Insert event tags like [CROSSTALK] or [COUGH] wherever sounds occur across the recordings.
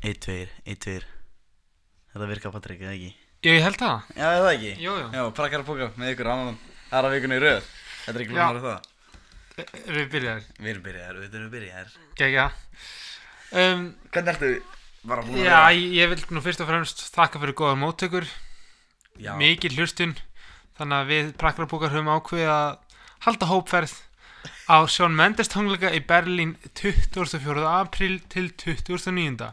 1, 2, 1, 2 Þetta virkar Patrik, eða ekki? Ég held það. Já, eða ekki? Jú, jú. Já, prakkar að póka með ykkur annan aðra vikuna í röð Þetta er ekki Já. lúnar það Erum við byrjaðir? Við erum byrjaðar, við erum byrjaðar Gekja. Um, Hvernig ertu bara búin að já, ég vil nú fyrst og fremst þakka fyrir góða móttökur, Já, mikið hlustun, þannig að við prakkarabúkar höfum ákveðið að halda hópferð á Sjón Mendes tónleika í Berlín 24. apríl til 29.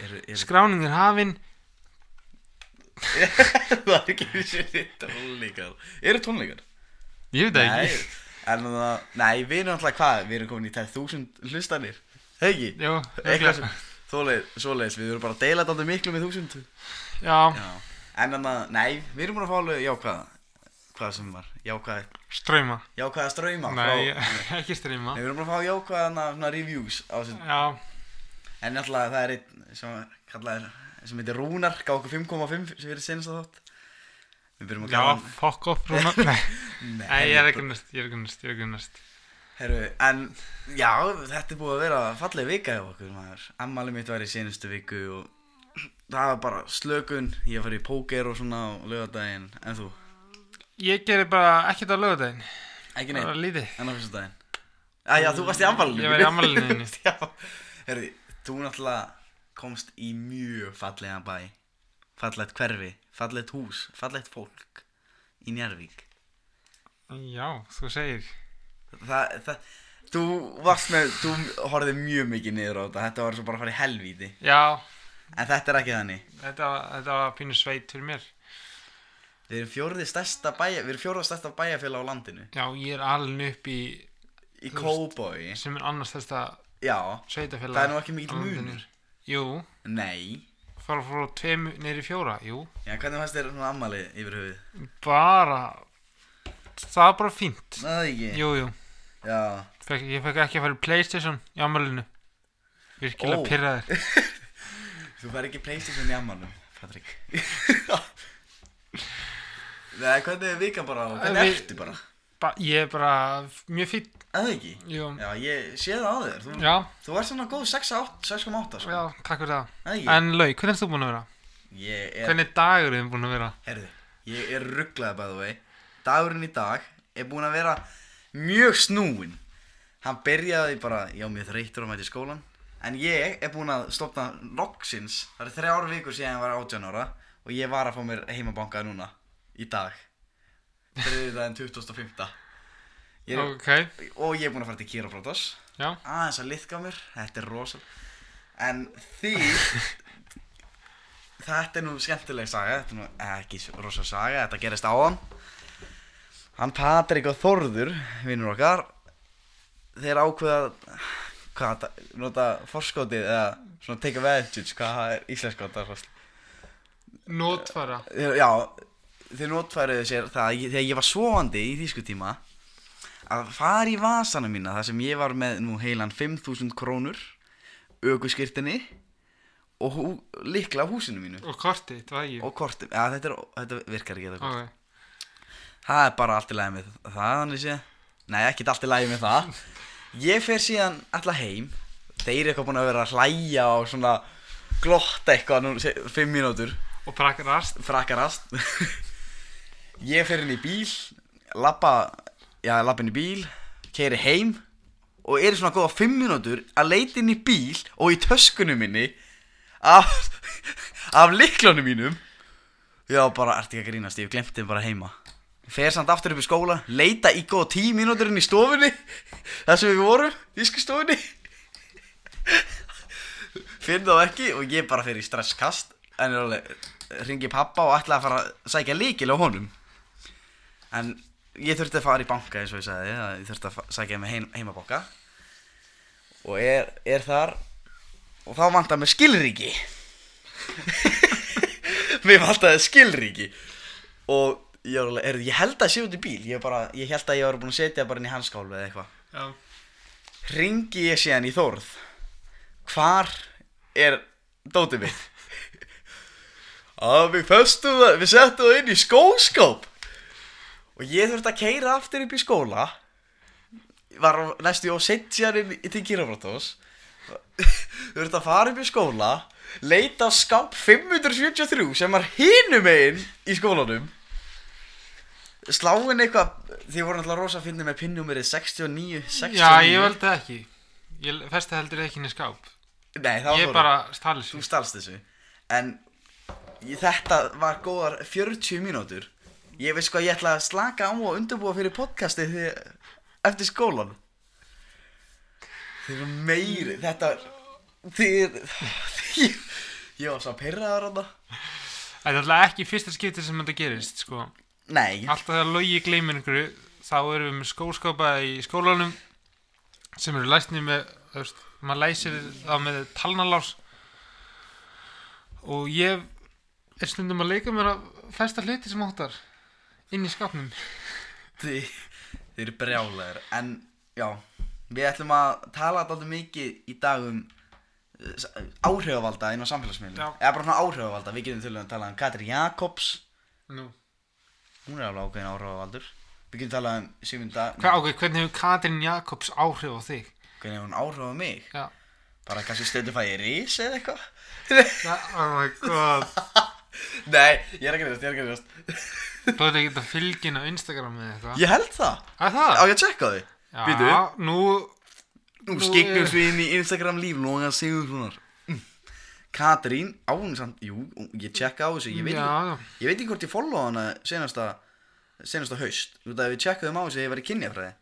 eru, eru, Skráning er hafin, [LAUGHS] það er ekki þessi tónleikar. Eru tónleikar? ég veit það Nei, ekki. en það, nei, við erum alltaf hvað, við erum komin í tæð þúsund hlustanir. Hegi, eitthvað sem, svoleið, svoleiðis, við erum bara að deila þetta miklu með þúsund. Já, Já, en þannig að, nei, við erum búin að fá alveg jákvæða Hvað sem var, jákvæða, ströyma. jákvæða ströyma Nei, frá, [LAUGHS] ekki ströyma. Við erum búin að fá jákvæða svona reviews á þessu En náttúrulega það er einn sem kallaður, sem heitir Rúnar, gá okkur 5,5 sem verið senast að þátt Við byrjum að já, fokk upp, Rúna. Nei, Nei, Nei, ég er ekki næst, ég er ekki næst, ég er ekki næst. Heru, en já, þetta er búið að vera falleg vika hjá okkur maður. Ammali mitt var í senustu viku og [CLEARS THROAT] það var bara slökun, ég var í póker og svona á lögadaginn, en þú? Ég gerir bara ekkert á lögadaginn, Ekki bara neitt, lítið. en á fyrsta daginn. Æja, þú varst í ammalinu. Ég var í. [LAUGHS] Já, herri, þú náttúrulega komst í mjög fallegan bæ, fallegt hverfi, fallegt hús, fallegt fólk í Njarvík. Já, þú segir. Það, það, þú varst með, þú horfið mjög mikið niður á þetta, þetta var svo bara að fara í helvíti. Já, En þetta er ekki þannig. þetta, þetta var pínu sveit fyrir mér. Við erum fjórði stærsta bæja, við erum fjórða stærsta bæjafélag á landinu. Já, ég er alveg upp í, Í Kóboi. sem er annars þetta Já, sveitafélag. það er nú ekki landinu. munur. Jú, Nei. fara frá tveimu neyri fjóra, jú. Já, hvernig fannst þér svona ammali yfir höfuð? Bara, það var bara fínt. Það er ekki. Jú, jú. Já. Fekk, ég fekk ekki að fara í Playstation í ammælinu. Virkilega oh. pyrraður. [LAUGHS] Þú fær ekki Playstation í ammalum, Patrik. [LAUGHS] [LAUGHS] Nei, hvernig er vikan bara hvernig Við- ertu bara? Ba ég er bara mjög. Það er ekki. Jú. Já, ég sé það á þér. Þú, Já, þú ert svona góð 6,8 6,8 sko. já, takk fyrir það. Er ekki. En Lau, hvernig erst þú búin að vera? Ég er, Hvernig er dagurinn búin að vera? herðu, ég er rugglaði by the way. Dagurinn í dag er búinn að vera mjög snúinn. Hann byrjaði bara, já, mér þreytur að mæta í skólan. En ég er búinn að stopna loksins. Það er þrjár vikur síðan ég var 18 ára. Og ég var að fá mér heimabanka núna. Í dag. Þriðið 2005. Ég er, Ok, Og ég er búinn að fara til Kiroprótos. já. aðeins að liðka mér þetta er rosal en því [LAUGHS] þetta er nú skemmtileg saga þetta er nú ekki rosal saga þetta gerist á hann hann Patrik og Þorður vinnur okkar þeir ákveða hvað nota forskotið eða svona take advantage hvað er er Nótfara. já, þeir notfæriðu sér það að ég, þegar ég var svovandi í þýskutíma að fara í vasana mína þar sem ég var með nú heilan 5000 krónur aukuskirtinni og hú, likla á húsinu mínu Og kortið, það var ekki. og kortum, já þetta, er, þetta virkar ekki þetta kort. Ok. það er bara allt í lagi með það nei ekkert allt í lagi með það ég fer síðan alltaf heim þeir eru eitthvað búin að vera að hlæja og svona glotta eitthvað nú, 5 mínútur Og prakkar rast. Ég fer inn í bíl lappa, já lappa inn í bíl keiri heim og er svona góða 5 mínútur að leita inn í bíl og í töskunum minni af, af liklunum mínum. Já bara, ertu ekki að grínast, ég hef glemt þeim bara heima. Fer samt aftur upp í skóla leita í góða 10 mínútur inn í stofunni þar sem við vorum, ísku stofunni finn þá ekki og ég bara fer í stresskast en alveg ringi pappa og ætla að fara að sækja líkil á honum en ég þurfti að fara í banka eins og ég sagði að ég þurfti að sækja með heim, heimabanka og er, er þar og þá vantar mér skilríki. [LAUGHS] Mér vantaði skilríki. Og ég, var alveg, er, ég held að sé út í bíl. Ég, bara, ég held að ég var búin að setja bara inn í hanskálfi eða eitthvað. Ringi ég síðan í Þórð. Hvar er dótið mitt? [LAUGHS] Að við festum það við settum það inn í skóskáp og ég þurfti að keira aftur upp í skóla. Var næstu og inn í til Kírafráttós [LAUGHS] þurfti að fara upp í skóla leita á skáp 573 sem var hinum einn í skólanum. Sláin eitthvað Þið voru náttúrulega rosa að finna með pinnúmerið 69 69 Já, ég veldi það ekki. Ég festi heldur ekki inn í skáp. Nei, Ég bara stali Þú stalst þessu. En ég, þetta var góðar 40 mínútur Ég veist hvað ég ætla að slaka á og undirbúa fyrir podcastið því, eftir skólan Þið eru meiri Þetta Þið Ég var svo pyrraður á það Þetta er alltaf ekki fyrsta skipti sem þetta gerist sko. Nei. Alltaf þegar logi gleymir einhverju Þá erum við með skóskápa í skólanum Sem eru læsni með Maður læsir þá með talnalás. Og ég er stundum að leika mér að festa hluti sem áttar inn í skápnum Þið, þið eru brjálæðir. En já Við ætlum að tala alltaf mikið í dag um uh, áhrifavalda inn á samfélagsmiðlum. Já. Eða bara svona áhrifavalda. Við getum til að tala um Katri Jakobs. Nú. Hún er alveg ákveðin áhrifavaldur. Við getum talað um Sigmunda Hva, ok, hvernig hefur Katrin Jakobs áhrif á þig? Hvernig hefur hún áhrif á mig? Já. Bara kannski stöðu fæ ég rís eða eitthvað. Ja, oh my god. [LAUGHS] Nei, ég er ekki reyðast, ég er ekki reyðast Þú veit ekki að fylgin á Instagram eða eitthvað? Ég held það. Er það? Á ég að tjekka því Já, Býtu. nú Nú skiknum við inn í Instagram líf Lóga Sigurðssonar Mm. Katrín, á hún samt Jú, ég tjekka á þessu Ég veit, ekki, ég veit ekki hvort ég follow hana senasta Senasta haust. Þú veit að við tjekkaðum á þessu að ég var í kynjafræði.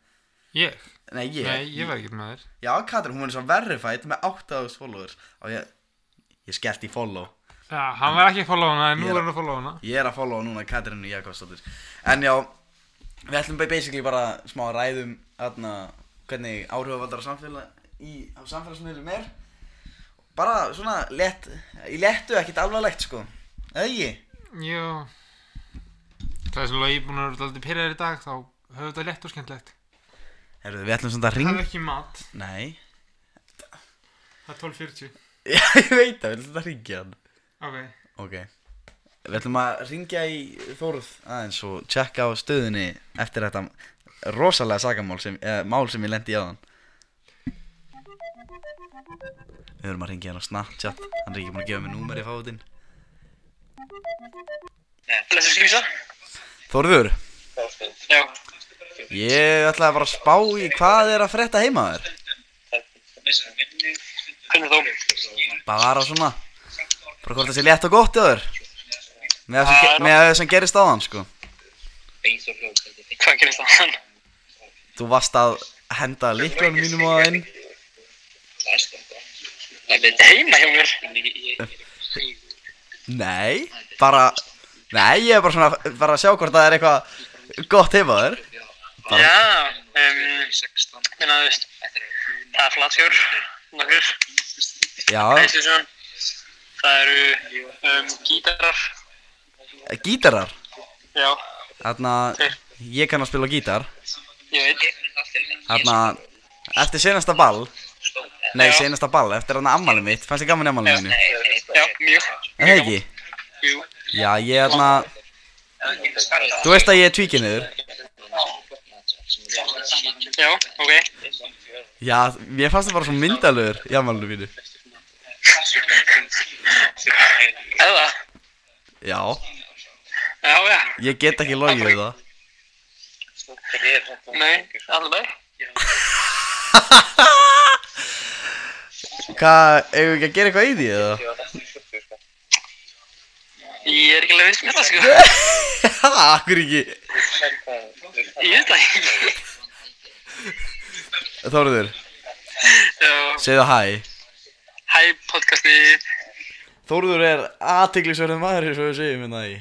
Ég? Nei, ég Nei, ég var ekki með þér Já, Katrín, hún er svo verified með 8000 followers. Og ég Ég skellt í follow Já, hann var ekki að follow hana en nú Ég er- er hann að follow hana. Ég er að followa núna Katrínu Jakobsdóttir En já, við ætlum basically bara smá að ræðum aðna, hvernig áhrifavaldar á samfélag í, samfélagsmiðlum er. Bara svona lett, í lettu ekkert alvarlegt sko. Eða ekki? Já Það er sem logi búin að vera alltaf pyrraður í dag þá höfðu þetta lett og skemmtlegt Herru, við ætlum svona að Það ring er ekki mat. Nei. Það er 12.40 [LAUGHS] Já, ég veit það, við ætlum að ringja hann Ok. Ok. Við ætlum að ringja í Þóruð aðeins og tjekka á stöðunni eftir þetta rosalega sagamál sem, eða mál sem ég lendi í aðan Við höfum að ringja hann á Snapchat. Hann er ekki búin að gefa mér númer í fáðinn Blessu skvísa Þóruður, Já. Ég bara að spá í hvað er að frétta heima þér. Hvernig þó? Bara svona Bara hvort það sé létt og gott í þér. Með það sem, það gerist áðan sko. Hvað gerist það? Þú varst að henda líklanum mínum á það inn Heima hjá mér. Nei, bara Nei, ég er bara svona bara að sjá hvort það er eitthvað gott heima þér. Já um, Minna þú veist Það er flatsjór Nokkur. Já, Það eru um, gítarar. Gítarar? Já. Þarna, ég kann að spila gítar. Ég veit. Þarna, eftir senasta ball Nei, Já. senasta ball, eftir þarna ammali mitt Fannst ég gaman í ammali mínu? Já, mjög. Er það ekki? Jú. Já, ég er þarna Þú veist að ég er tvíkinuður Já, ok. Já, mér fannst það bara svo myndalögur í ammálinu mínu Eða? Já, Já, já. Ég get ekki logið við það. Nei, með [LAUGHS] Hvað, eigum við ekki að gera eitthvað í því eða? Ég er ekki alveg viss með það sko. [LAUGHS] Akkur ekki? Ég veit það ekki. Þóruður, Já. segðu hæ Hæ podcasti Þóruður er aðtiklisverðin maður eins og við segjum hérna í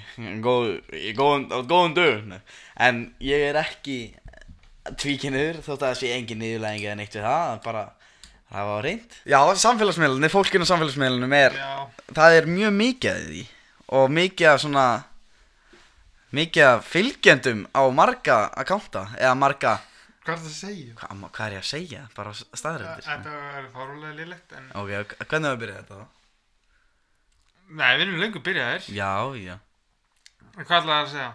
góð, í góðum, á góðum dögum. En ég er ekki tvíkinuður þótt að það sé engin niðurlæðing eða neitt við það bara það var reynd Já, samfélagsmiðlunni, fólkinu á samfélagsmiðlunum er Já. það er mjög mikið af því. Og mikið af svona mikið af fylgjendum á marga akkánta eða marga Hvað er það að segja? hvað, hvað er ég að segja? Bara staðrættir Þetta er fárulega lillegt en Ok, hvernig var að byrja þetta þá? Nei, við erum lengur byrjaðir Já, já En Hvað ætlaði að segja?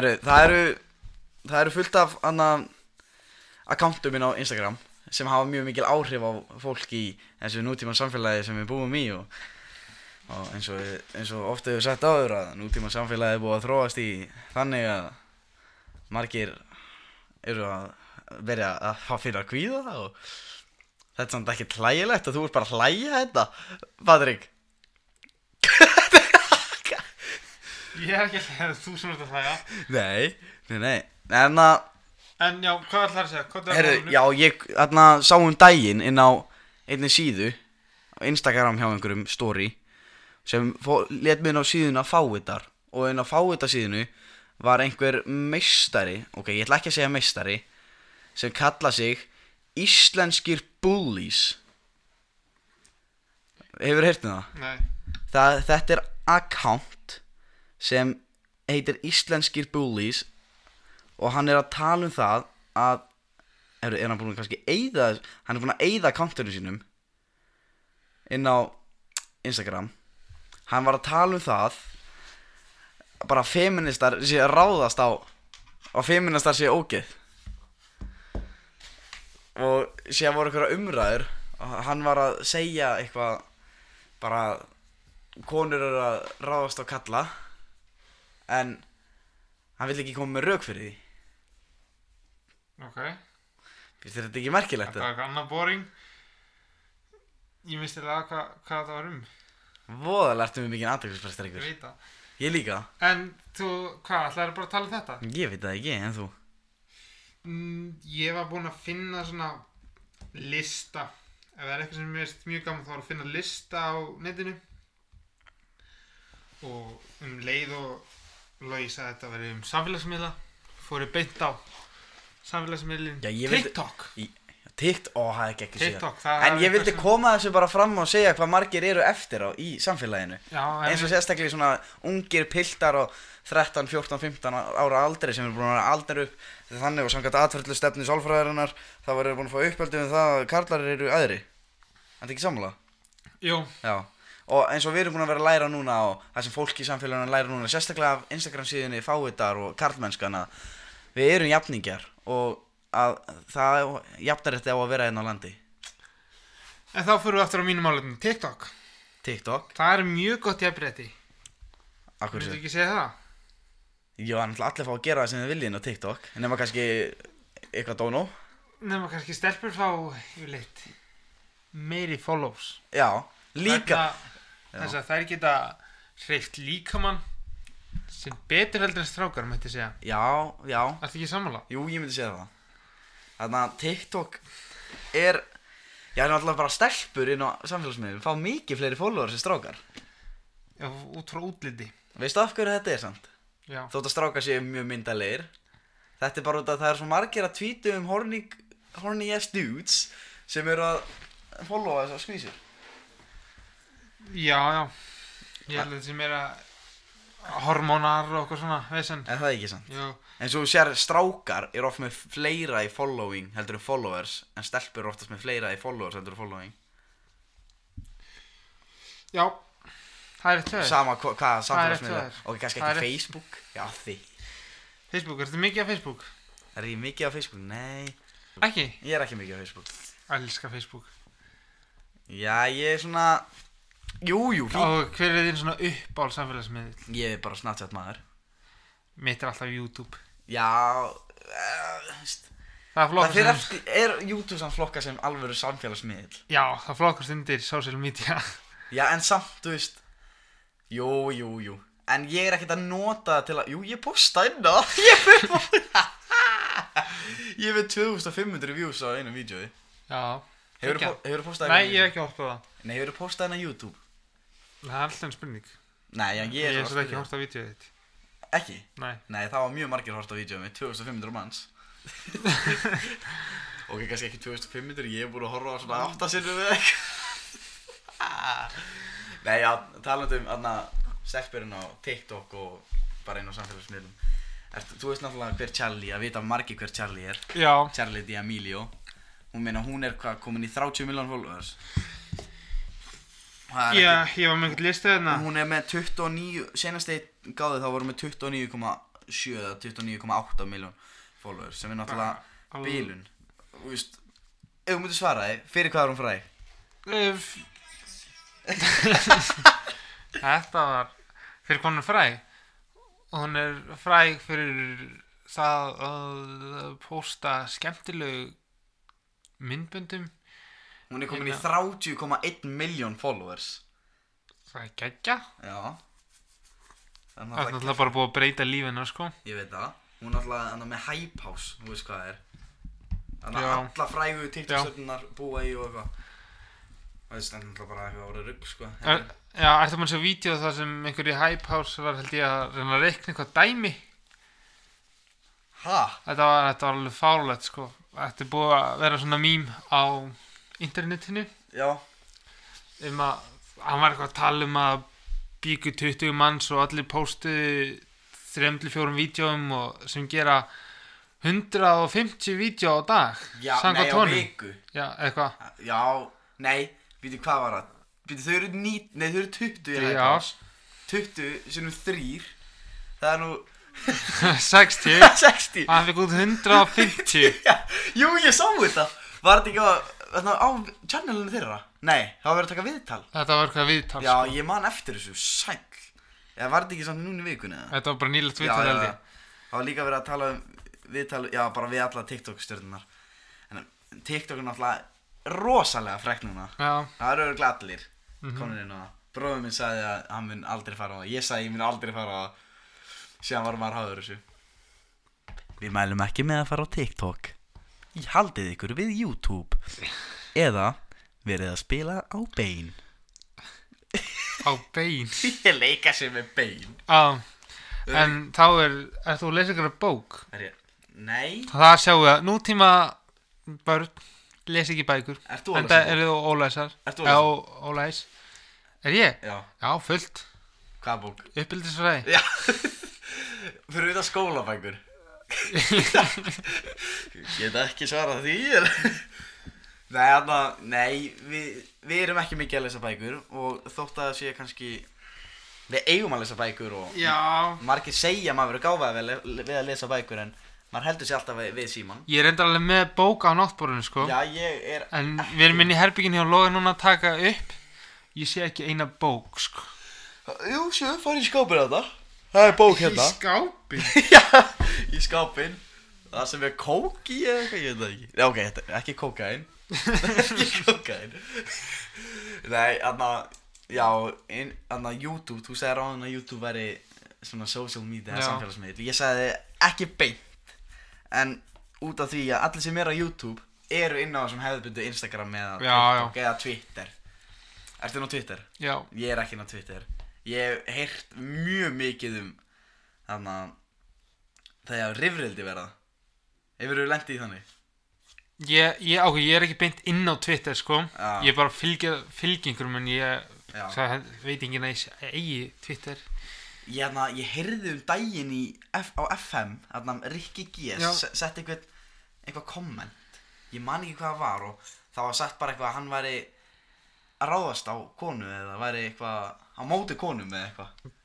eru, það eru það eru fullt af anna akkántum minn á Instagram sem hafa mjög mikil áhrif á fólk í þessu nútíma samfélagi sem við búum í og og eins og, við- eins og ofta hefur sagt áður að nútíma samfélagi er búið að þróast í þannig að margir eru að verja að fyrir að kvíða og þetta er samt ekki hlægilegt og þú ert bara að hlæja þetta Patrik Ég er ekki hlæða þú sem ert að hlæja Nei, nei, nei En að, En já, hvað ætlar að segja? Hvað er málinu? já, ég þarna sá um daginn inn á einni síðu á Instagram hjá einhverjum story sem let mig inn á síðuna fáitar og inn á fáita síðunu var einhver meistari ok, ég ætla ekki að segja meistari sem kalla sig Íslenskir Bullies. Hefur heyrt um það? Nei. Það, þetta er account sem heitir Íslenskir Bullies og hann er að tala um það að er, er hann búin að kannski eyða hann er búin að eyða accountinu sínum inn á Instagram. Hann var að tala um það bara að feministar sé að ráðast á og feministar sé ógeð. Og síðan voru einhverja umræður og hann var að segja eitthvað bara konur eru að ráðast á kalla en hann vill ekki koma með rauk fyrir því. Ok. Finnst þetta ekki merkilegt Þetta var annað boring. Ég misti lega hvað, hvað það var um. Voðalega ertu með mikið aðtöksusprestar Ég ykkur veit það ég líka, En þú, hvað, ætlaði bara að tala um þetta? ég veit það ekki en þú? Mm, ég var búinn að finna svona lista. Ef það er eitthvað sem mér finnst mjög gaman þá er að finna lista á netinu. Og um leið og Logi sagði að þetta veri um samfélagsmiðla fór ég beint á samfélagsmiðlin Já, ég vildi- TikTok TikTok, ó það er ekki ekki TikTok, það en er ég vildi koma þessu bara fram og segja hvað margir eru eftir á í samfélaginu. Já, eins og sérstaklega svona ungir piltar og 13, 14, 15 ára aldri sem eru búin að vera aldrei upp. Þannig og samkvæmt atverðlu stefni sálfræðarinnar þá verður búin að fá uppeldi um það að karlar eru aðri en þetta ekki sammála? Jú, Já. Og eins og við erum búin að vera að læra núna og það sem fólk í samfélaginu læra núna sérstaklega af Instagram síðunni fáitar og karlmennskana við erum jafningjar og að það jafnar þetta á að vera einn á landi. En þá fyrir við aftur á mínu málefnum TikTok, TikTok, það er mjög gott jafnrétti. Akkur sér ekki segja það? Já, hann ætla allir fá að gera það sem þið viljið inn á TikTok nema kannski eitthvað dónó. Nefnum kannski stelpur fá yfirleitt meiri follows Já, líka þess að þær geta hreift líkamann sem betur heldur en strákar mætti segja. Já, já, Ertu ekki sammála? jú, ég myndi segja það Þannig að TikTok er Já, það er alltaf bara stelpur inn á samfélagsmiðlum. Fá mikið fleiri followers en strákar. Já, út frá útliti. Veistu af hverju þetta er samt? Já, Þótt að strákar séu mjög myndalegir Þetta er bara út af að það er svo margir að tvítu um horny, horny ass dudes sem eru að followa þessar skvísur já, já. Ég held að þetta sem er að hormónar og eitthvað svona vesen. Er það ekki sant? Já, En svo sér strákar er oft með fleira í following heldur en followers en stelpur er oftast með fleira í followers heldur en following. Já. Það er eitt höður Sama hva- hvað Það er samfélagsmiðla. eftir Ok, kannski Það ekki er Facebook. Já því Facebook, ertu mikið á Facebook? Er ég mikið á Facebook? Nei. Ekki? Ég er ekki mikið á Facebook. Elska Facebook. Já, ég er svona Jú, jú, fín. Og hver er þín svona uppál samfélagsmiðl? Ég er bara Snapchat maður. Mitt er alltaf YouTube Já veist, Það Það fyrir eftir Er YouTube samt flokka sem alvöru samfélagsmiðl Já, það flokkast undir social media. [LAUGHS] Já, en samt, þú veist Jú, jú, jú. En ég er ekkert að nota til að Jú, ég posta inn á [LAUGHS] Ég er [LAUGHS] Ég er með 2500 views á einu vídjói Já Hefur þú postað Nei, ég hef ekki hort á það. Nei, hefur þú postað inn á YouTube? Það er alltaf en spurning. Nei, já, ég Ég er svo ekki hort á vídeo þitt Ekki? Nei. Nei, það var mjög margir hort á vídjói með 2500 manns. [LAUGHS] Ok, kannski ekki 2500 Ég hef búin að horfa á svona 8 sinnum við eitthvað. [LAUGHS] Nei, já, talandi um aðna stelpurinn á TikTok og bara inn á samfélagsmiðlum. Þú veist náttúrulega hver Charlie, að vita margir hver Charlie er. Já. Charlie D'Amelio. Hún meina hún er hvað, komin í 30 miljón followers Er Já, ég var með einhvern listu þarna. Ekki- Hún er með 29, senast eitt gáði þá voru með 29,7 eða 29,8 miljón followers sem er náttúrulega Al- bílun Þú veist, ef þú myndir svara þig, fyrir hvað er hún fræg? Ef- [LAUGHS] Þetta var fyrir konur fræg? Og hún er fræg fyrir það að posta skemmtilegu myndböndum Hún er komin í Hérna. 30,1 miljón followers. Það er geggja. Já. Það er náttúrulega bara búið að breyta lífinu sko. Ég veit það. Hún er annað með Hype House Þú veist hvað það er. Þannig að alla frægu TikTok-stjörnunar búa í og eitthvað. Það er stendur bara eitthvað orðið rugg sko. Er, Já, ætti maður sér vídeo þar sem einhver í Hype House var held ég að reyna að reikna eitthvað dæmi? Ha? þetta var, þetta var alveg fárlegt sko. Þetta er búið að vera svona mím á internetinu. Já. Um að hann var eitthvað að tala um að bíku 20 manns og allir póstuðu 3-4 vídjóum og sem gera 150 vídjó á dag Já, nei á honum. viku. Já, eitthvað. Já, nei, veitu hvað var það? Veitu þau eru ní, nei þau eru 20 í Hype Já. House 20 sem þrýr Það er nú [LAUGHS] 60 60 [LAUGHS] hann fikk út 150 [LAUGHS] Já, Jú, ég sá þetta. Var þetta ekki á, þarna á channelinu þeirra? Nei, það var verið að taka viðtal. Þetta var eitthvað viðtal Já, sko. ég man eftir þessu, sæll. Eða var ekki samt núna í vikunni eða? Þetta var bara nýlegt viðtal held ég. Það var líka verið að tala um viðtal, já, bara við alla TikTok-stjörnunar En TikTok er náttúrulega rosalega frekk núna. Já, Það eru örugglega allir Mhm. komin inn á það Bróður minn sagði að hann mun aldrei fara á það. Ég sagði ég mun aldrei fara á það. Síðan var maður háður þessu. Við mælum ekki með að fara á TikTok Í haldið ykkur við YouTube. Eða verið að spila á bein á bein [LAUGHS] Ég leika sér með bein Já, en þá er Er þú að lesa ykkur bók? Er ég, Nei. Það sjáum við að nútíma börn lesa ekki bækur. En það eru þú ólæsar Já, ólæs. Er ég? Já, Já, fullt. Hvað bók? Uppbyldisfræði Já. [LAUGHS] Fyrir við það skólabækur [LAUGHS] Geta ekki svarað því? Nei, þarna, nei við, við erum ekki mikið að lesa bækur og þótt að það sé kannski við eigum að lesa bækur og Já. margir segja að maður verður gáfað við, við að lesa bækur en maður heldur sér alltaf við, við síman Ég er enda alveg með bók á náttborðinu sko. Já, ég er En við erum inn í herbyggin hjá Loga núna að taka upp. Ég sé ekki eina bók sko. Jú, sjö, farið í skápin þetta. Það er bók hérna. skápi [LAUGHS] Já, í skápin Það sem er kók í eða eitthvað, ég veit það ekki. Já, ok, þetta er ekki kókain [LAUGHS] Ekki kókain Nei, anna Já, anna YouTube Þú segir á hann að YouTube væri Svona social media, Já. samfélagsmiðl Ég sagði ekki beint En út af því að allir sem eru á YouTube Eru inn á þessum hefðbundu Instagram eða Já, TikTok eða Twitter. Ertu inn á Twitter? Já, Ég er ekki inn á Twitter Ég hef heyrt mjög mikið um Þannig að Þegar rifrildi verða. Hefur þú lendið í þannig? ég, ég, ok, ég er ekki beint inn á Twitter sko. Já. Ég er bara fylgja, fylgjengur En ég það, veit að ég eigi Twitter. Ég, hana, ég heyrði um daginn F, á FM Þarna Rikki G Sett Eitthvað komment. Ég man ekki hvað það var Og það var sagt bara eitthvað að Hann væri að ráðast á konu Eða væri eitthvað á móti konum eða eitthvað?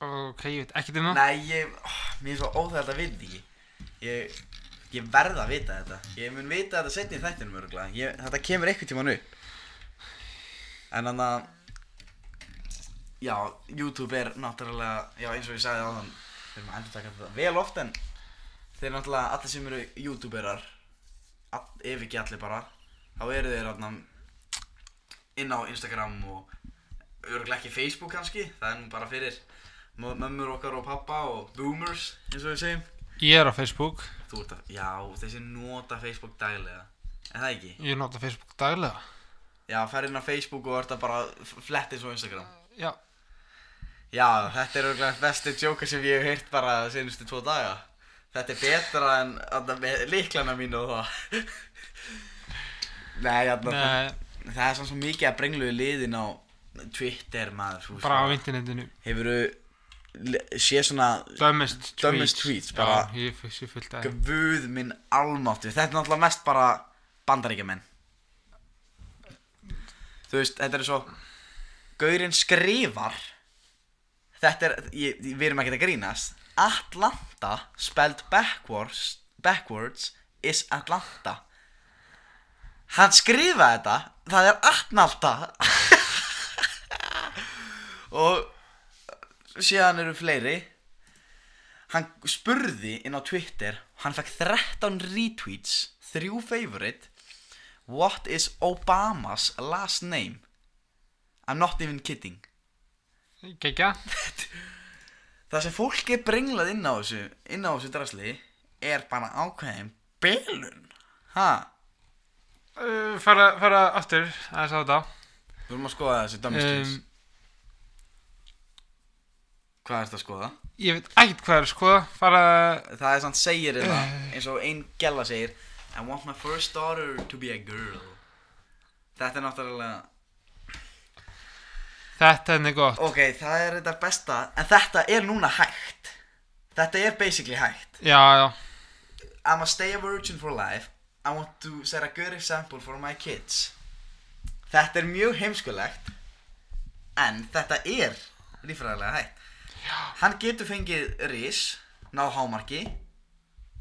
Ok, ég veit ekki um það. Nei, ég, ó, mér er svo óþægt að vita ekki. Ég, ég verð að vita þetta. Ég mun vita þetta setni í þættinum örgulega ég, Þetta kemur eitthvað tíman upp. En þannig að Já, YouTube er náttúrulega Já, eins og ég sagði áðan Við erum að endur taka þetta vel oft En þeir náttúrulega, allir sem eru YouTuberar all, Ef ekki allir bara Þá eru þeir þarna Inn á Instagram og Örgulega ekki Facebook kannski. Það er nú bara fyrir mö- mömmur okkar og pappa og boomers eins og við segjum. Ég er á Facebook. Að, já, þessi nota Facebook daglega. En það ekki? Ég nota Facebook daglega. Já, fer inn á Facebook og að bara f- fletti svo Instagram. Já, Já, þetta er örgulega besti djóka sem ég hef heyrt bara senustu tvo daga. Þetta er betra en líklana mínu og það. [LAUGHS] Nei, þarna, Nei, það er svona svo mikið að brengluðu liðin á Twitter maður þú bara á internetinu. Hefurðu sé svona Dumbest tweets. Dumbest tweets, bara- Já, ég að Guð minn almáttu Þetta er náttúrulega mest bara bandaríkjamenn. Þú veist, þetta er svo Gaurinn skrifar Þetta er, ég, ég- við erum ekki að grínast Atlanta spelled backwards Backwards is Atlanta Hann skrifaði þetta Það er Atlanta og síðan eru fleiri. Hann spurði inn á Twitter hann fekk 13 retweets 3 favorite. What is Obama's last name? I'm not even kidding. Gekja það sem fólk er brenglað inn á þessu inn á þessu drasli er bara ákveðin belun ha uh, fara, fara aftur aðeins á þetta. Við erum að skoða þessi dummy skills um, Hvað er þetta að skoða? Ég veit ekkert hvað er sko Fara Það er samt segir þetta eins og ein gæla segir I want my first daughter to be a girl. Þetta er náttúrulega Þetta er gott. Ok, það er þetta besta En þetta er núna hægt. Þetta er basically hægt. Já, já. I'm a stay a virgin for life I want to set a good example for my kids. Þetta er mjög heimskulegt En þetta er líffræðilega hægt. Hann getur fengið ris Náð hámarki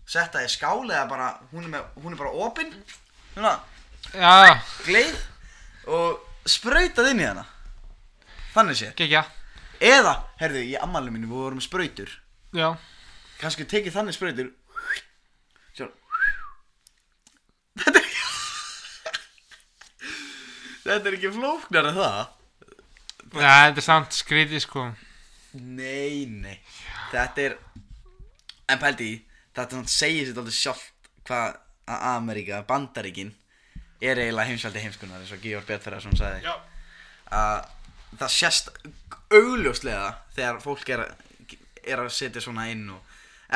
Setta í skál eða bara Hún er, með, hún er bara opin. Svona Já, gleið Og sprautað inn í hana. Þannig sé gekja Eða, herðu, í ammálinu mínu við vorum sprautur. Já. Kannski tekið þannig sprautur Sjá Þetta er ekki Þetta er ekki flóknar en það. Já, þetta er samt skrítið sko. Nei, nei. Þetta er En pældi Þetta svona segir sér alltaf sjálft Hvað að Ameríka, Bandaríkin Er eiginlega heimsveldi heimskunar eins og Georg Bjartferðarsson sagði. Já. Að það sést augljóslega þegar fólk er, að- er að setja svona inn og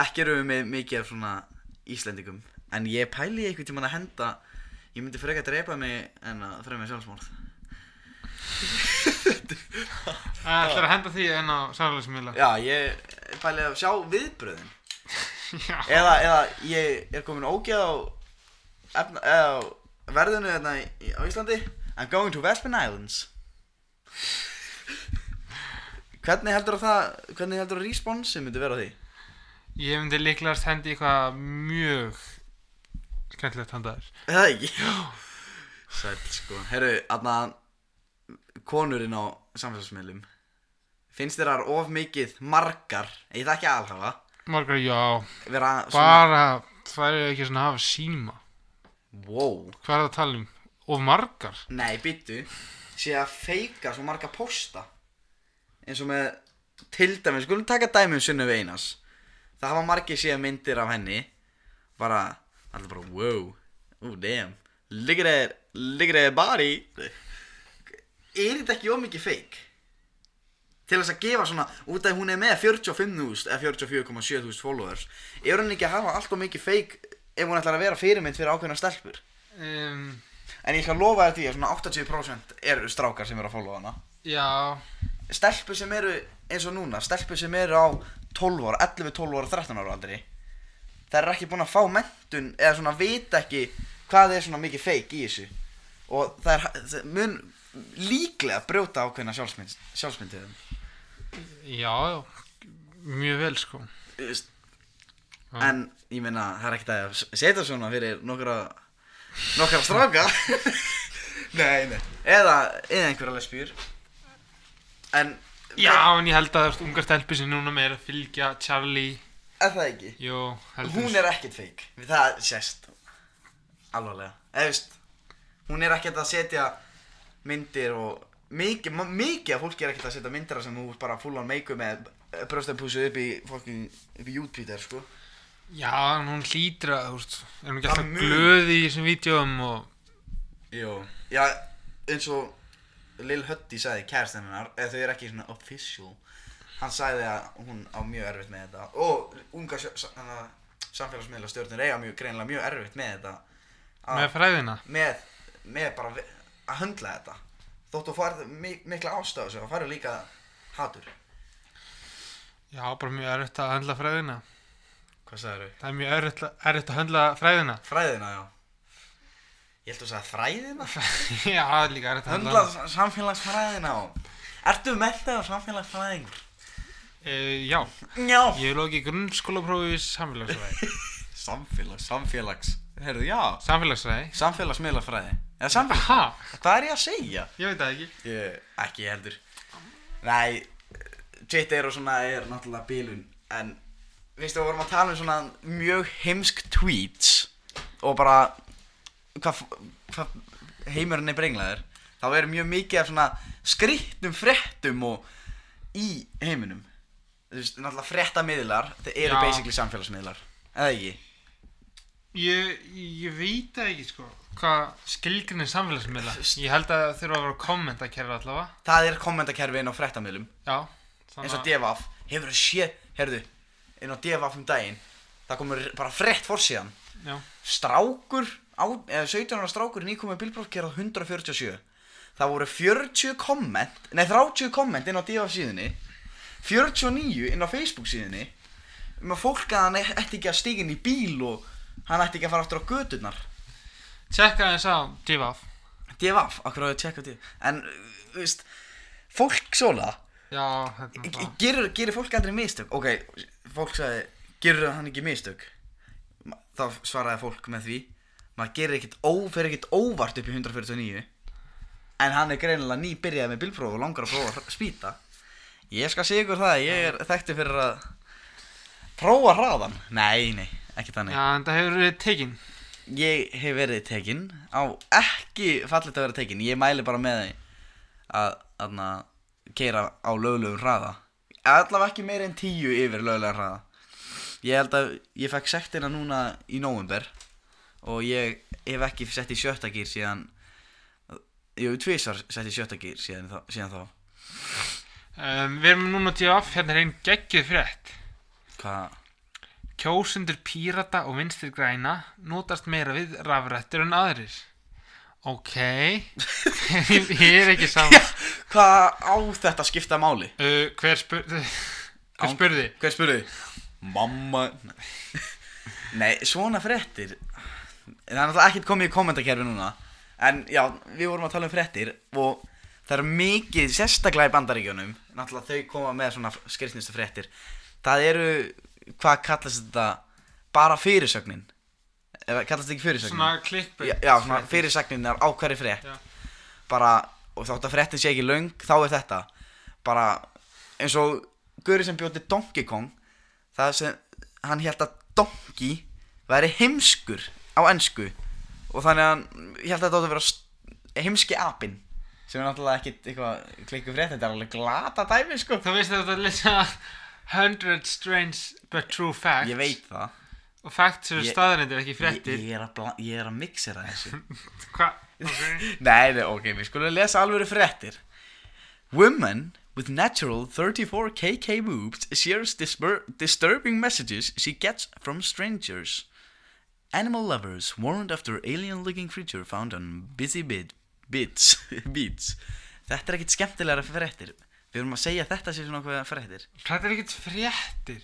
ekki eru við með mikið af svona Íslendingum en ég pæli einhvern tímann að henda ég myndi frekar að drepa mig en að fremja sjálfsmórð Það [LAUGHS] ætlar að henda því enn á sálegismiðla já, ég pæli að sjá viðbröðin. [LAUGHS] Eða, eða ég er komin ógeð á, efna, eða verðinu hérna í, í, á Íslandi. I'm going to Vespin Islands. Hvernig heldur að það hvernig heldur að responsi myndi vera á því? Ég myndi líklegast hendi eitthvað mjög skemmtilegt handaður það ekki? Já. Sæll sko. Herru, aðna Konurinn á samfélagsmiðlum. Finnst þér þar of mikið margar? Ég það ekki alhafa Margar, já. Vera svona Bara, það er ekki svona að hafa síma. Wow. Hvað er það að tala um? Of margar? Nei, byttu Sé að feika svo marga posta. Eins og með Til dæmis, skulum taka dæmi um Sunnu Einas Það hafa margir séð myndir af henni. Bara Allir bara, wow Oh damn. Look at that. Look at that body. Er þetta ekki ómikið feik? Til þess að gefa svona Út af hún er með 45.000 Eða 44,7.000 followers Er hún ekki að hafa allt og mikið feik Ef hún ætlar að vera fyrirmynd fyrir ákveðna stelpur? Um, En ég skal lofa þér því að svona 80% eru strákar sem eru að followa hana. já, Stelpur sem eru eins og núna Stelpur sem eru á 12 ára, 11, 12 ára, 13 ára aldrei Það er ekki búin að fá mentun Eða svona vita ekki hvað er svona mikið feik í þessu. Og það er það mun líklega brjóta ákveðna sjálfsmynd, sjálfsmyndiðum já, Mjög vel sko. Já. En ég meina það er ekkert að setja svona fyrir nokkra Nokkra stráka. [LAUGHS] Nei, nei. Eða, eða einhverja lesbjur En Já, en ég held að ungar stelpur sem núna meira að fylgja Charlie Er það ekki? Jó, heldur. Hún er ekkert feik Það sést. Alvarlega. Eða veist Hún er ekkert að setja myndir og Mikið, mikið af fólki er ekkert að setja myndir sem þú bara full on make með bröstapúsu upp í fokkin upp í YouTube sko. Já, hún hlýtur að, þú veist Er hún ekki alltaf mun. glöð í þessum vídjóum og Jó Já, eins og Lil Huddy sagði kærastinn hennar eða þau eru ekki svona official hann sagði að hún á mjög erfitt með þetta. Og unga samfélagsmiðla stjórnir eiga mjög greinilega mjög erfitt með þetta. Að- með fræðina? Með, með bara að höndla þetta. Þótt þú farið mik mikla ástöðu þá farið líka hatur. Já, bara mjög erfitt að höndla fræðina. Hvað sagður þau? Það er mjög erfitt, erfitt að höndla fræðina. Fræðina já. Ég held að sagði fræðina. [LAUGHS] Já, er líka erfitt að höndla samfélagsfræðina og ertu mettað á samfélagsfræðingur? E, Já, já. Ég ekki grunnskólaprófi í samfélagsfræði. [LAUGHS] Samfélags, samfélags. Herðu, já. Samfélagsfræði? Samfélagsmiðlafræði. Eða samfélags Ha, Hvað er ég að segja? ég veit það ekki. Ég, ekki heldur. Nei, Twitter og svona er náttúrulega bílun En, veistu, við vorum að tala um svona mjög heimsk tweets Og bara, hvað hva, heimurinn er brenglaður. Þá er mjög mikið af svona skrýttum fréttum og í heiminum Þú veist, náttúrulega fréttamiðlar Þeir eru Já. basically samfélagsmiðlar Eða ekki? Ég, ég veit það ekki sko hvað skilgrinni samfélagsmiðla ég held að það þurfa að vera kommentakerfi allavega. Það er kommentakerfi inn á fréttamiðlum. Já eins og DFF hefur það séð, heyrðu inn á DFF um daginn það komur bara frétt fórsíðan já. Strákur, á, eða 17 ára strákur nýkomið bílbrófgerð á 147 það voru 40 komment nei 30 komment inn á DFF síðunni 49 inn á Facebook síðunni um að fólk að hann ætti ekki að stíga inn í bíl og hann ætti ekki að fara aftur á gödurnar tjekka þess á divaf DFF, akkur á ég að tjekka til en, þú veist, fólk svona já hérna G- það Gerir, gerir fólk aldrei mistök? Ok, fólk sagði, gerir hann ekki mistök? Þá svaraði fólk með því Maður gerir ekkert, ó, fer ekkert óvart upp í 149 En hann er greinilega ný byrjað með bílpróf og langar að prófa að spýta Ég skal segja ykkur það, ég er þekkti fyrir að Prófa hraðan Nei, nei, ekki þannig. Já en það hefur verið tekin. Ég hef verið tekinn á ekki fallit að vera tekinn Ég mæli bara með því að, að, keira á löglegum hraða. Allavega ekki meira en tíu yfir löglega hraða. Ég held að ég fekk sektina núna í nóvember Og ég hef ekki sett í sjötta gýr síðan Jú, tvisar sett í sjötta gýr síðan, síðan þá um, við erum núna á divaf hérna er einn geggjuð frétt. Hvað? kjósundur pírata og vinstir græna notast meira við rafrættur en aðrir. Ok. [LAUGHS] Ég er ekki saman Hvað á þetta að skipta máli? uh, hver, spur, [LAUGHS] hver spurði? Hver spurði? Mamma. Nei, svona fréttir Það er náttúrulega ekkert komið í kommentakerfi núna. En já, við vorum að tala um fréttir Og það er mikið sérstaklega í bandaríkjunum Náttúrulega þau koma með svona skrifnistu fréttir. Það eru, hvað kallast þetta Bara fyrirsögnin? Eða kallast þetta ekki fyrirsögnin? svona klikkböð Já, já svona fyrirsögnin er á hverju frétt. Já. Bara, og þátt að fréttin sé ekki löng Þá er þetta Bara, eins og Guri sem bjóti Donkey Kong Það sem, hann held að Donkey væri heimskur á ensku Og þannig að hann held að þetta átti að vera heimski apinn Sem er náttúrulega ekkit eitthvað klikku frétt Þetta er alveg glata dæmi sko. Þú veist að þetta er lesa 100 strange but true facts. Ég veit það. Og facts eru Ég- staðarindir ekki ég, fréttir. Ég, er að bla, ég er að mixera þessu. [LAUGHS] Hvað okay. [LAUGHS] Nei, nei, ok, við skulum lesa alveg fréttir. Woman with natural 34 kk boobs shares disper- disturbing messages she gets from strangers. Animal lovers warned after alien-looking creature found on busy bid beats, [LAUGHS] beats. Þetta er ekkit skemmtilegra fréttir. Við erum að segja þetta sé svona hvað fréttir. Þetta er ekkert fréttir.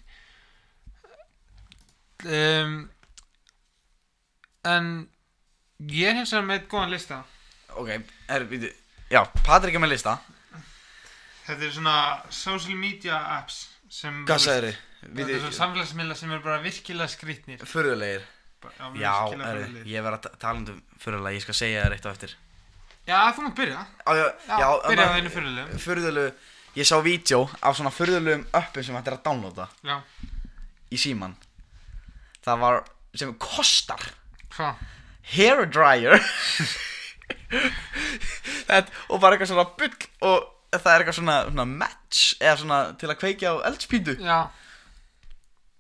Um, en ég er hins vegar með góðan lista. Ok, er, við, já, Patrik er með lista. Þetta er svona social media apps sem Hvað sagður þetta er þið? svona samfélagsmiðla sem er bara virkilega skrýtnir. Furðulegir. Bara- Já, virkilega er, ég var að tala um furðulega, ég skal segja það reitt á eftir já, þú mátt byrja. Já, já, Já, já byrja á einu furðulegu. Furðulegu, ég sá vídeo af svona furðulegum uppum sem hægt er að downloada. Já, í síman Það var, sem kostar. Hvað? hair dryer. Þetta, og bara eitthvað svona bull og það er eitthvað svona, svona match eða svona til að kveikja á eldspýtu. Já,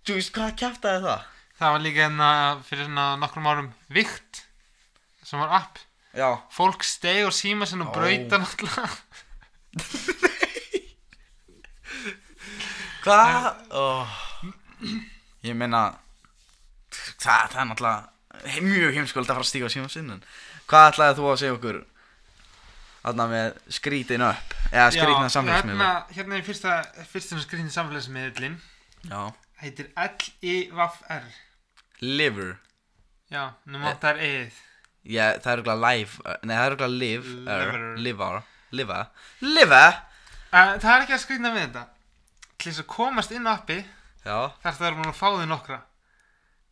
Þú veist hvað kæftaði það? það var líka hérna fyrir svona nokkrum árum vikt sem var app Já, fólk steg og síma sinna og brauta náttúrulega [LAUGHS] hvað? Oh. Ég meina það, það er náttúrulega mjög heimskvöld að fara að stíga á síma sinn hvað ætlaði þú að segja okkur Þarna með skrítin upp eða skrítna samfélagsmiðla hérna, hérna er fyrsta, fyrsta skrýtni samfélagsmiðlin Já. Heitir L-I-V-R Liver. Já, nema það er eið Já, það er okkur live uh, Nei, það er okkur live er, Liver. Liver. Liver. Liver. Uh, það er ekki að skrýtna við þetta. Til þess að komast inn á appi þar það er múin að fá þig nokkra.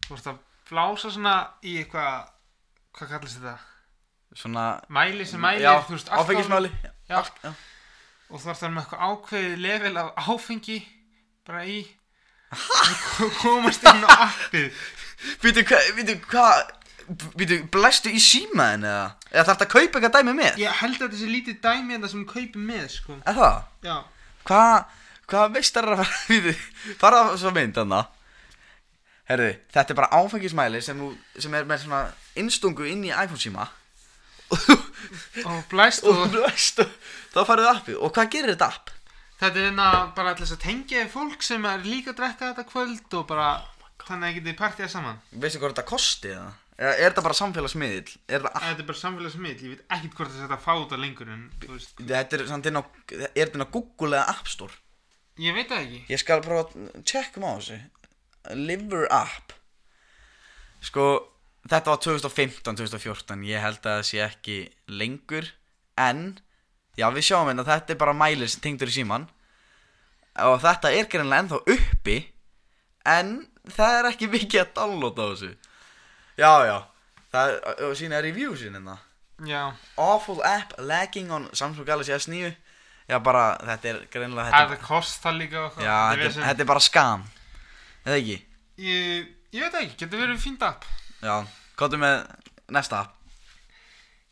Þú ert að blása svona í eitthvað hvað kallast þetta? Svona mæli sem mælir Já, þú veist, allt áfengismáli Já. Já. og þú ert þar með eitthvað ákveðið level af áfengi bara í. [LAUGHS] Að komast inn á appið. Býtu, hvað, býtu, hvað Býtu, blæstu í símaðin eða? Eða þarf að kaupa eitthvað dæmi með? ég held að þetta sé lítið dæmi en það sem kaupir með sko Er það? já, Hvað, hvað veistar að fara [LAUGHS] Býtu, fara svo mynd þarna Herðu, þetta er bara áfengismæli sem, þú- sem er með svona innstungu inn í iPhone síma [LAUGHS] og blæst og blæstu Þá farið appið Og hvað gerir þetta app? þetta er hérna bara alltaf að tengja fólk sem er líka að drekka þetta kvöld og bara þannig að getið partíða saman Veistu hvað þetta kosti eða? Er þetta bara samfélagsmiðl? Er app? þetta er bara samfélagsmiðl, ég veit ekkert hvort það setja að fá þetta lengur en Þetta er samt inn á, er þetta inn á Google eða App Store? ég veit það ekki. Ég skal prófa að tjekkum á þessu. Liver App. Sko, þetta var 2015-2014 Ég held að það sé ekki lengur. En, já við sjáum hérna Þetta er bara mælir sem tengdur í síman Og þetta er greinlega ennþá uppi. En það er ekki mikið að downloada á þessu Já, já. Það er, sína reviewsin hérna. Já, Awful app lagging on Samsung Galaxy S9 Já bara, þetta er greinlega þetta, það kostar líka og. Já, Þetta er þetta, er bara skam Eða ekki? ég, ég veit ekki, getur verið fínt app. Já, kóttu með næsta app.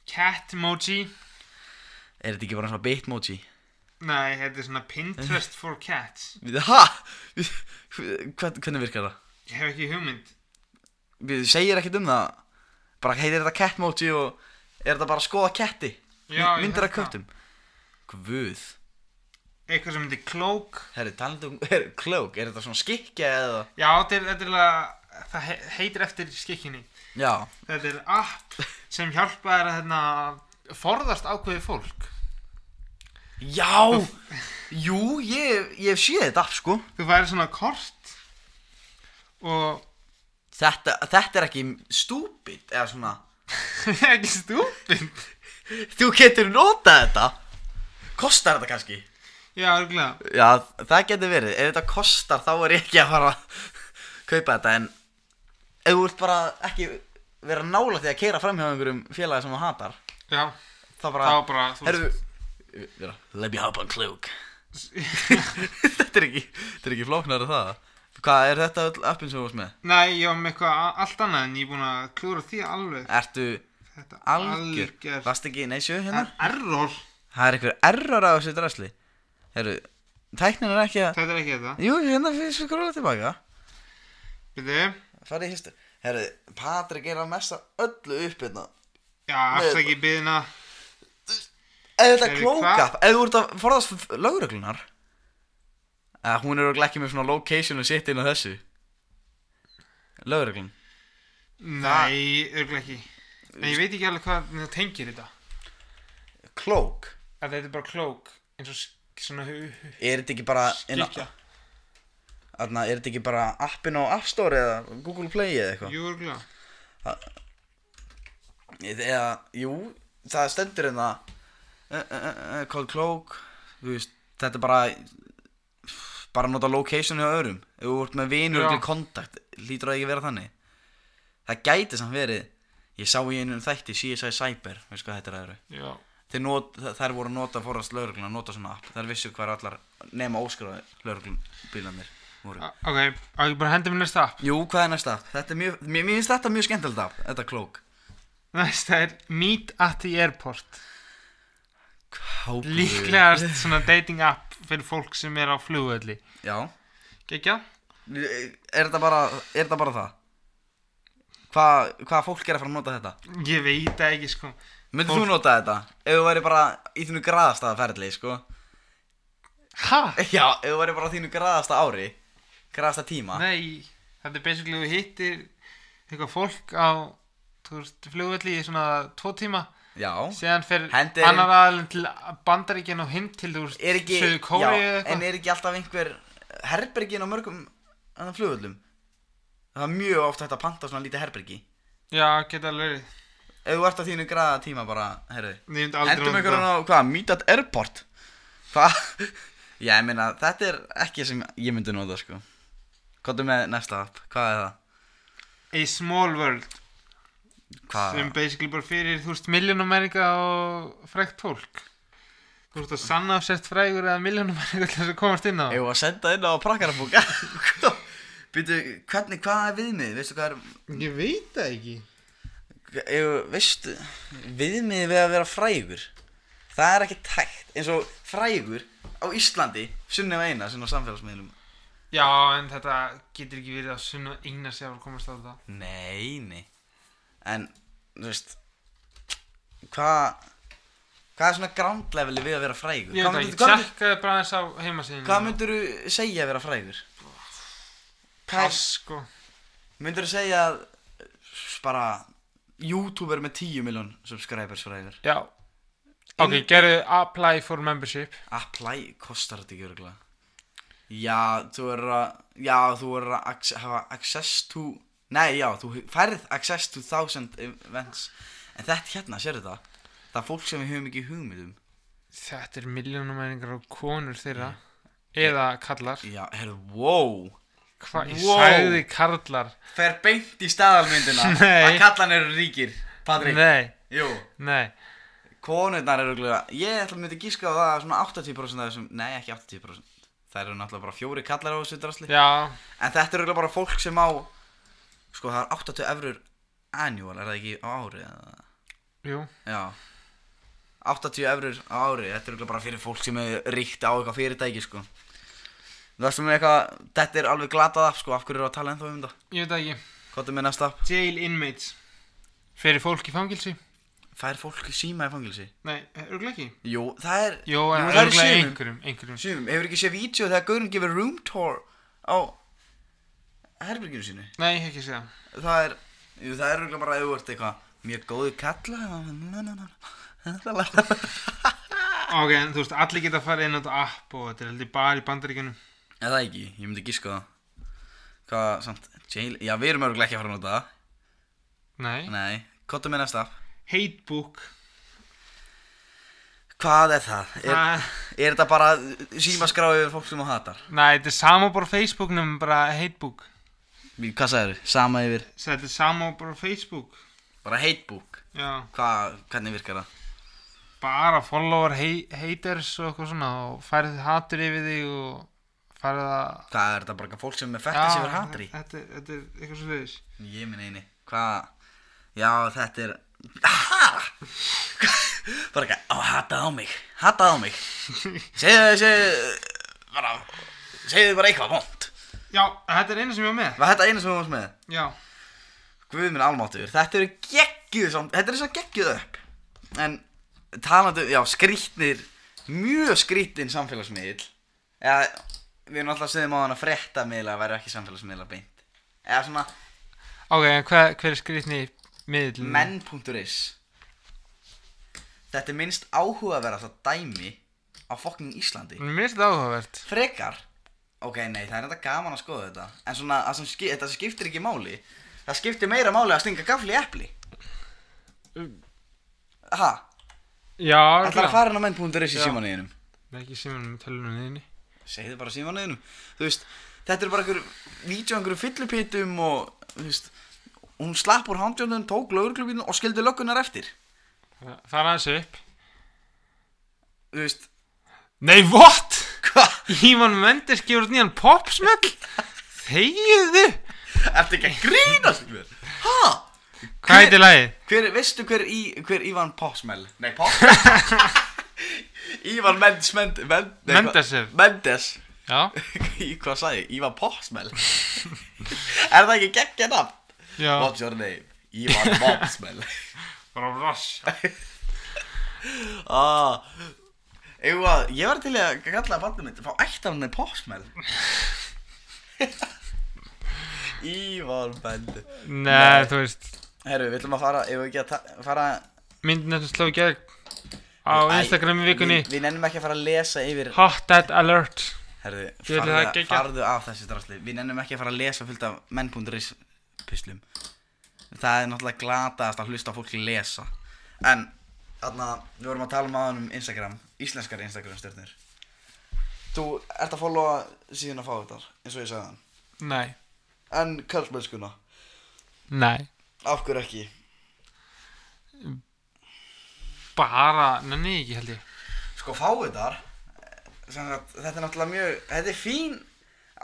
Cat emoji. Er þetta ekki bara svona bitmoji? nei, þetta er svona Pinterest for cats. [LAUGHS] [LAUGHS] Hvern, hvernig virkar það? ég hef ekki hugmynd Við segir ekkert um það. Bara heitir þetta catmoji og Er þetta bara að skoða ketti? Já, ég Myndir af held það. köttum? Guð. Eitthvað sem heitir cloak. Herri, talandi um, [LAUGHS] er, klók, er þetta svona skikja eða? já, þetta er, þetta er alveg, það he- heitir eftir skikkinni. Já. Þetta er app sem hjálpa þér að hérna, forðast ákveði fólk. Já. Jú, ég, ég hef séð þetta app sko. Þú væri svona kort og Þetta, þetta er ekki stúpid Eða svona. [LAUGHS] Ekki stúpid. Þú getur notað þetta. Kostar þetta kannski? já, örgulega. Já, það getur verið. Ef þetta kostar þá er ég ekki að fara að kaupa þetta En ef þú ert bara ekki vera nála því að keira fram hjá einhverjum félagi sem þú hatar já, Þá bara, þá bara þú vera, Let me hop on klúk [LAUGHS] [LAUGHS] Þetta er ekki Þetta er ekki flóknar það Hvað er þetta öll appin sem þú varst með? nei, ég var með eitthvað allt annað en ég er búin að klúra því alveg. Ertu þetta algjör? algjör Varst ekki, nei sjö hérna? Er- error, Það er einhver error á þessu drasli. Herru, tæknin er ekki að þetta er ekki þetta. Jú, hérna fyrir skróla tilbaka. Byrju, Farið í histu Herru, Patrik er að messa öllu upp hérna. Já, afsaki byðina Ef þetta Heyrðu, klóka, ef þú ert að forðast lögreglunar að Hún er örugglega ekki með svona location og sitt inn á þessu. Lögreglun Nei, örgulega ekki. En ég veit ekki alveg hvað það tengir þetta. Klók að þetta er bara klók eins og sk- svona hu- hu- Er þetta ekki bara inn á- skilja þarna, Er þetta ekki bara appin á App Store eða Google Play eða eitthvað? Jú, örgulega Eða, jú, það stendur hérna uh, uh, uh, Called Cloak. Þú veist, þetta er bara Bara nota location hjá öðrum. Ef þú ert með vinur og kontakt Lítur það ekki að vera þannig? Það gæti samt verið Ég sá í einum þætti CSI Cyber Veist hvað þetta er aðra not, þær voru að nota forast lögreglun að nota svona app. Þær vissu hvað allar nema óskráði lögreglun bílanir voru ok, á ekki bara hendi mér næsta app? Jú, hvað er næsta app? Þetta er mjög, mér finnst þetta mjög skemmtilegt app Þetta klók Næsta er Meet at the Airport. Líklegast svona dating app fyrir fólk sem er á flugvelli Já Gekja? Er þetta bara, er þetta bara það? Hvað, hvað fólk er að fara að nota þetta? Ég veit ekki sko Myndir Fólk- þú nota þetta? Ef þú væri bara í þínu graðasta ferli, sko Ha? Já, ef þú væri bara á þínu graðasta ári Graðasta tíma Nei, þetta er basically þú hittir eitthvað fólk á flugvelli í svona tvo tíma Já. Síðan fer Hendir- annar aðalinn til Bandaríkjan og hinn til þú Er ekki, Kóri já, eða en eitthvað er ekki alltaf einhver herbergin á mörgum annan flugvöllum? Það er mjög oft hægt að panta svona lítið herbergi. Já, geta alveg verið. Ef þú ert á þínu graða tíma bara, heyrðu Ég myndi aldrei Endum nota einhverjum á, hvað, Meet at Airport? Hvað? [LAUGHS] Já, ég meina, þetta er ekki sem ég myndi nota, sko. Hvað er með næsta app? Hvað er það? A Small World Hvað? sem basically bara fyrir þú veist miljónamæringa og frækt fólk. Þú ert að sanna sért frægur eða miljónum til þess að komast inn á. Ef að senda inn á prakkarabúka [LAUGHS] Býtu, hvernig, hvað er viðmið? Veistu hvað er Ég veit það ekki. Ef, Veistu, viðmið við að vera frægur? Það er ekki tækt. Eins og frægur á Íslandi Sunni og eina sem á samfélagsmiðlum. Já, en þetta getur ekki verið að sunna eina að komast á þetta. Nei, nei En, þú veist Hvað Hvað er svona ground leveli við að vera frægur? Ég veit hvað myndir- tjekkaði bara þess á heimasíðinu Hvað myndur þú segja að vera frægur? Pass, sko Myndur þú segja að bara YouTuber með 10 miljón subscribers frægur? Já Ok, gerðu apply for membership Apply kostar þetta ekki örgulega Já, þú er að Já, þú er að hafa access to Nei, já, þú færð access to thousand events. En þetta hérna, sér þetta Það er fólk sem við höfum ekki hugmyndum Þetta er miljónumæningar og konur þeirra. Eða kallar Já, heyrðu, wow. Hvað, ég Wow. sagði karlar. Fer beint í staðalmyndina. [LAUGHS] Nei. Að kallan eru ríkir Patrik. Nei, Jú. Nei. Konurnar eru örgulega Ég ætla að myndi gíska á það að svona 80% af þessum Nei, ekki 80% Það eru náttúrulega bara fjóri kallar á þessu drasli. Já, En þetta eru bara fólk sem á Sko, það er 80 eurur annual Er það ekki á ári? eða? jú Já 80 eurur á ári Þetta er bara fyrir fólk sem er ríkt á eitthvað fyrirtæki, sko Þú veist um eitthvað Þetta er alveg glatað af, sko Af hverju eru að tala ennþá um þetta? Ég veit það ekki Hvað er með næsta? Jail inmates Fyrir fólk í fangilsi Fær fólk síma í fangilsi? Nei, örgulega ekki Jú, það er Jó, en það er örgulega einhverjum, einhverjum Sumum, hefur ekki séð vídeo þegar Gaurinn gefur room tour á herberginu sínu? Nei, ekki segja. Það er, jú, það er örugglega bara ert eitthvað mjög góðu kalla [LAUGHS] Ok, en þú veist, allir geta að fara inn á þetta app og þetta er heldur bara í bandaríkjunum. Eða það ekki, ég myndi gíska það. Hvað, samt, jail, já við erum örugglega ekki að fara nota það. Nei, Nei, kottu með næsta Hatebook. Hvað er það? Er, Það- er þetta bara símaskráið yfir fólk sem þú hatar? Nei, þetta er sama bara á Facebooknum, bara hatebook Hvað sagður? Sama yfir? Þetta er sama bara á Facebook. Bara hatebook Já. Hvað, hvernig virkar það? Bara follower haters og eitthvað svona og færið hatur yfir þig og færið að Hvað er þetta bara fólk sem er fættis yfir hatri? Þetta, er- þetta er eitthvað svo leiðis. Ég minn eini. Hvað Já þetta er [LAUGHS] Bara ekki Ó hatað á mig. Hatað á mig. [LAUGHS] Segðu segðu Bara Segðu bara eitthvað vond Já, þetta er eina sem ég var með. Var þetta eina sem við varst með? Já, Guð minn almáttur Þetta eru geggjuð samt Þetta er svo geggjuð upp. En talandi Já skrýtnir Mjög skrýtin samfélagsmiðl Eða Við erum alltaf að segja á hann að frétta miðla Væri ekki samfélagsmiðla beint. Eða svona ok, en hver, hver er skrifni miðl? menn.is Þetta er minnst áhugaverðast að dæmi á fokking Íslandi. Þetta áhugavert. Frekar Ok, nei, það er þetta gaman að skoða þetta. En svona, það sem þetta skiptir ekki máli. Það skiptir meira máli að stinga gafli í epli. Ha, Já, ætlar að fara inn á menn.is í símanuðinum ekki tölunum þinni. Segðu bara símanuðinum Þú veist, þetta er bara einhver Vídeó einhverju fyllupítum og Þú veist Hún slapp úr handjóndun, tók lögurklubinu og skildi löggunar eftir. Það er aðeins upp. Þú veist, Nei, what? Hvað? Ívan Mendes gefur nýjan popsmell Þegiðu Ertu ekki að grínast mér? Ha? Hvað heitir lagið? Hver, veistu hver, í, hver Ívan Possmell? Nei, Possmell [LAUGHS] Ívan Mendes Mend, Mend, nei, hvað- Mendesev. Mendes Já, [LAUGHS] hvað sagði? Ívan Possmell [LAUGHS] Er það ekki geggja nafn? já What's your name? Ívan Possmell Bara rossa ah, Eða, ég var til í að kalla bandum mitt Fá ættan með Possmell [LAUGHS] Ívan Mendes Nei, þú veist. Herru, við ætlum að fara, ef við ekki að fara Myndin þetta sló í gegn Á Instagram í vikunni. Við, við nennum ekki að fara að lesa yfir Hot Dad Alert. Ætla farðu, farðu af þessi drasli. Við nennum ekki að fara að lesa fullt af menn.is pislum Það er náttúrulega glataðast að hlusta fólki lesa. En, þarna, við vorum að tala um aðan um Instagram Íslenskar Instagram stjörnir Þú ert að followa síðan að fá þetta eins og ég sagði hann. Nei, En kallmennskuna, nei. Af hverju ekki? Bara, nenni ekki held ég. Sko sem sagt, Þetta er náttúrulega mjög Þetta er fín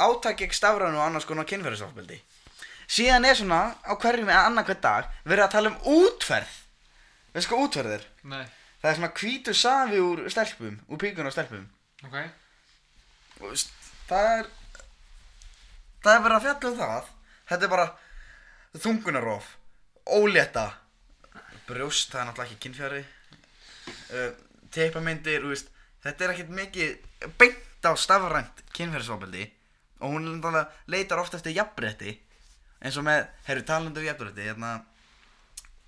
átak gegn stafrænu og annars konar kynferðisofbeldi. Síðan er svona á hverjum eða annan hver dag verið að tala um útferð. Veist hvað útferð er? Nei, Það er svona hvítur safi úr stelpum Úr píkun og stelpum. Ok. Og Það er Það er verið að fjalla um það. Þetta er bara þungunarof Ólétta. Brjóst, það er náttúrulega ekki kynfjari. Uh, þú veist Þetta er ekkert mikið beint á stafrænt kynfjærisofbeldi Og hún leitar oft eftir jafnrétti. Eins og með, heyrðu talandu jafnrétti hérna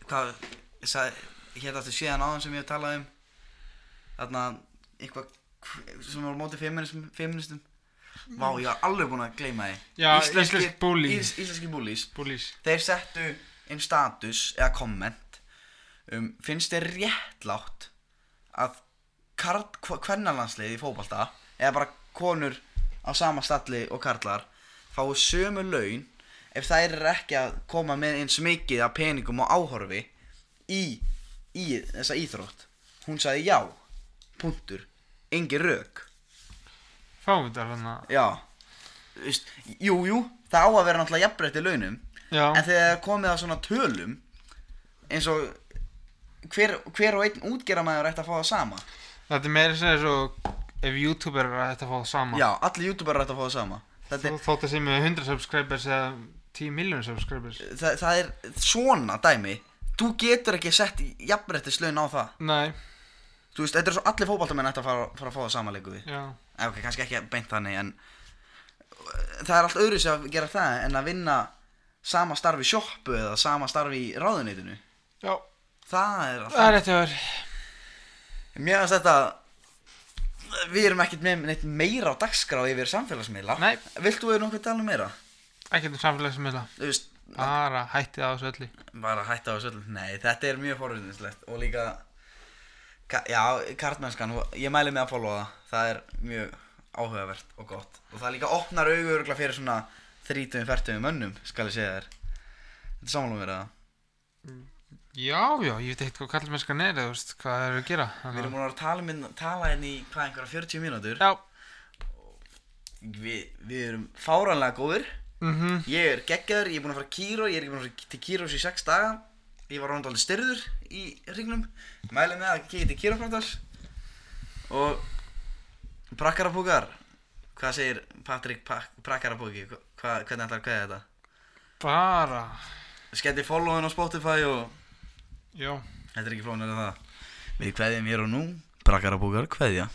hvað, sagði, hérna eftir síðan áðan sem ég hef talað um þarna, eitthvað sem var á móti feminism, feministum Vá, ég var alveg búinn að gleyma því. Já, íslensk bully. ís, Íslenski búlís Búlís Þeir settu inn status eða komment um, finnst þér réttlátt að kvennalansliði í fótbolta eða bara konur á sama stalli og karlar fái sömu laun ef þær eru ekki að koma með eins mikið af peningum og áhorfi í, í þessa íþrótt. Hún sagði já. Punktur, engin rauk Fávitar hann að já Vist, jú, jú, það á að vera náttúrulega jafnbreytti launum. Já, En þegar komið að svona tölum eins og hver, hver og einn útgerðamæður ætti að fá það sama? Þetta er meira sem svo ef youtuber er að fá það sama. Já, allir youtuber ætti að fá það sama. Er, Þó- Þótt að sé með 100 subscribers eða 10 miljónir subscribers. Það, það er svona dæmi Þú getur ekki sett jafnbrettis laun á það. Nei, Þú veist, þetta er svo allir fótballtamenn ætti að fara, fara að fá það sama leiku við. Já. Eh, Ok, kannski ekki beint þannig en það er allt öðru sem að gera það en að vinna sama starf í sjoppu eða sama starf í ráðuneytinu. Já, Það er allt það er að vera Mér finnst þetta Við erum ekkert með neitt meira á dagskrá yfir samfélagsmiðla. Nei. Vilt þú eða nokkuð tala um meira? Ekkert um samfélagsmiðla. Þú veist, Bara hættið á þessu öllu. Bara hætta á þessu öll Nei, þetta er mjög forvitinslegt Og líka ka- Já, kartmennskan, ég mæli með að followa það Það er mjög áhugavert og gott. Og það líka opnar augu örgulega fyrir svona 30-40 mönnum, skal ég segja þér. Þetta er samanlum verið það Já, já, ég veit ekkert hvað kallmennskan er eða þú veist hvað það er að gera. Við erum búin að að tala, minn, tala hérna í hvað einhverja 40 mínútur? Já. Við, við erum fáranlega góðir Mhm. Ég er geggjaður, ég er búinn að fara að kýró, ég er ekki búinn að fara til kýrós í 6 daga. Ég var ránd alveg styrður í hringnum. Mælið með að kíkja til kýrófráttars Og Prakkarapúkar Hvað segir Patrik Prakkarapúki? Hva, hvernig ætlar að kveða þetta? Bara. Skelli followin á Spotify og Já. Þetta er ekki flónir en það. Við kveðjum hér og nú. Prakkarapúkar kveðja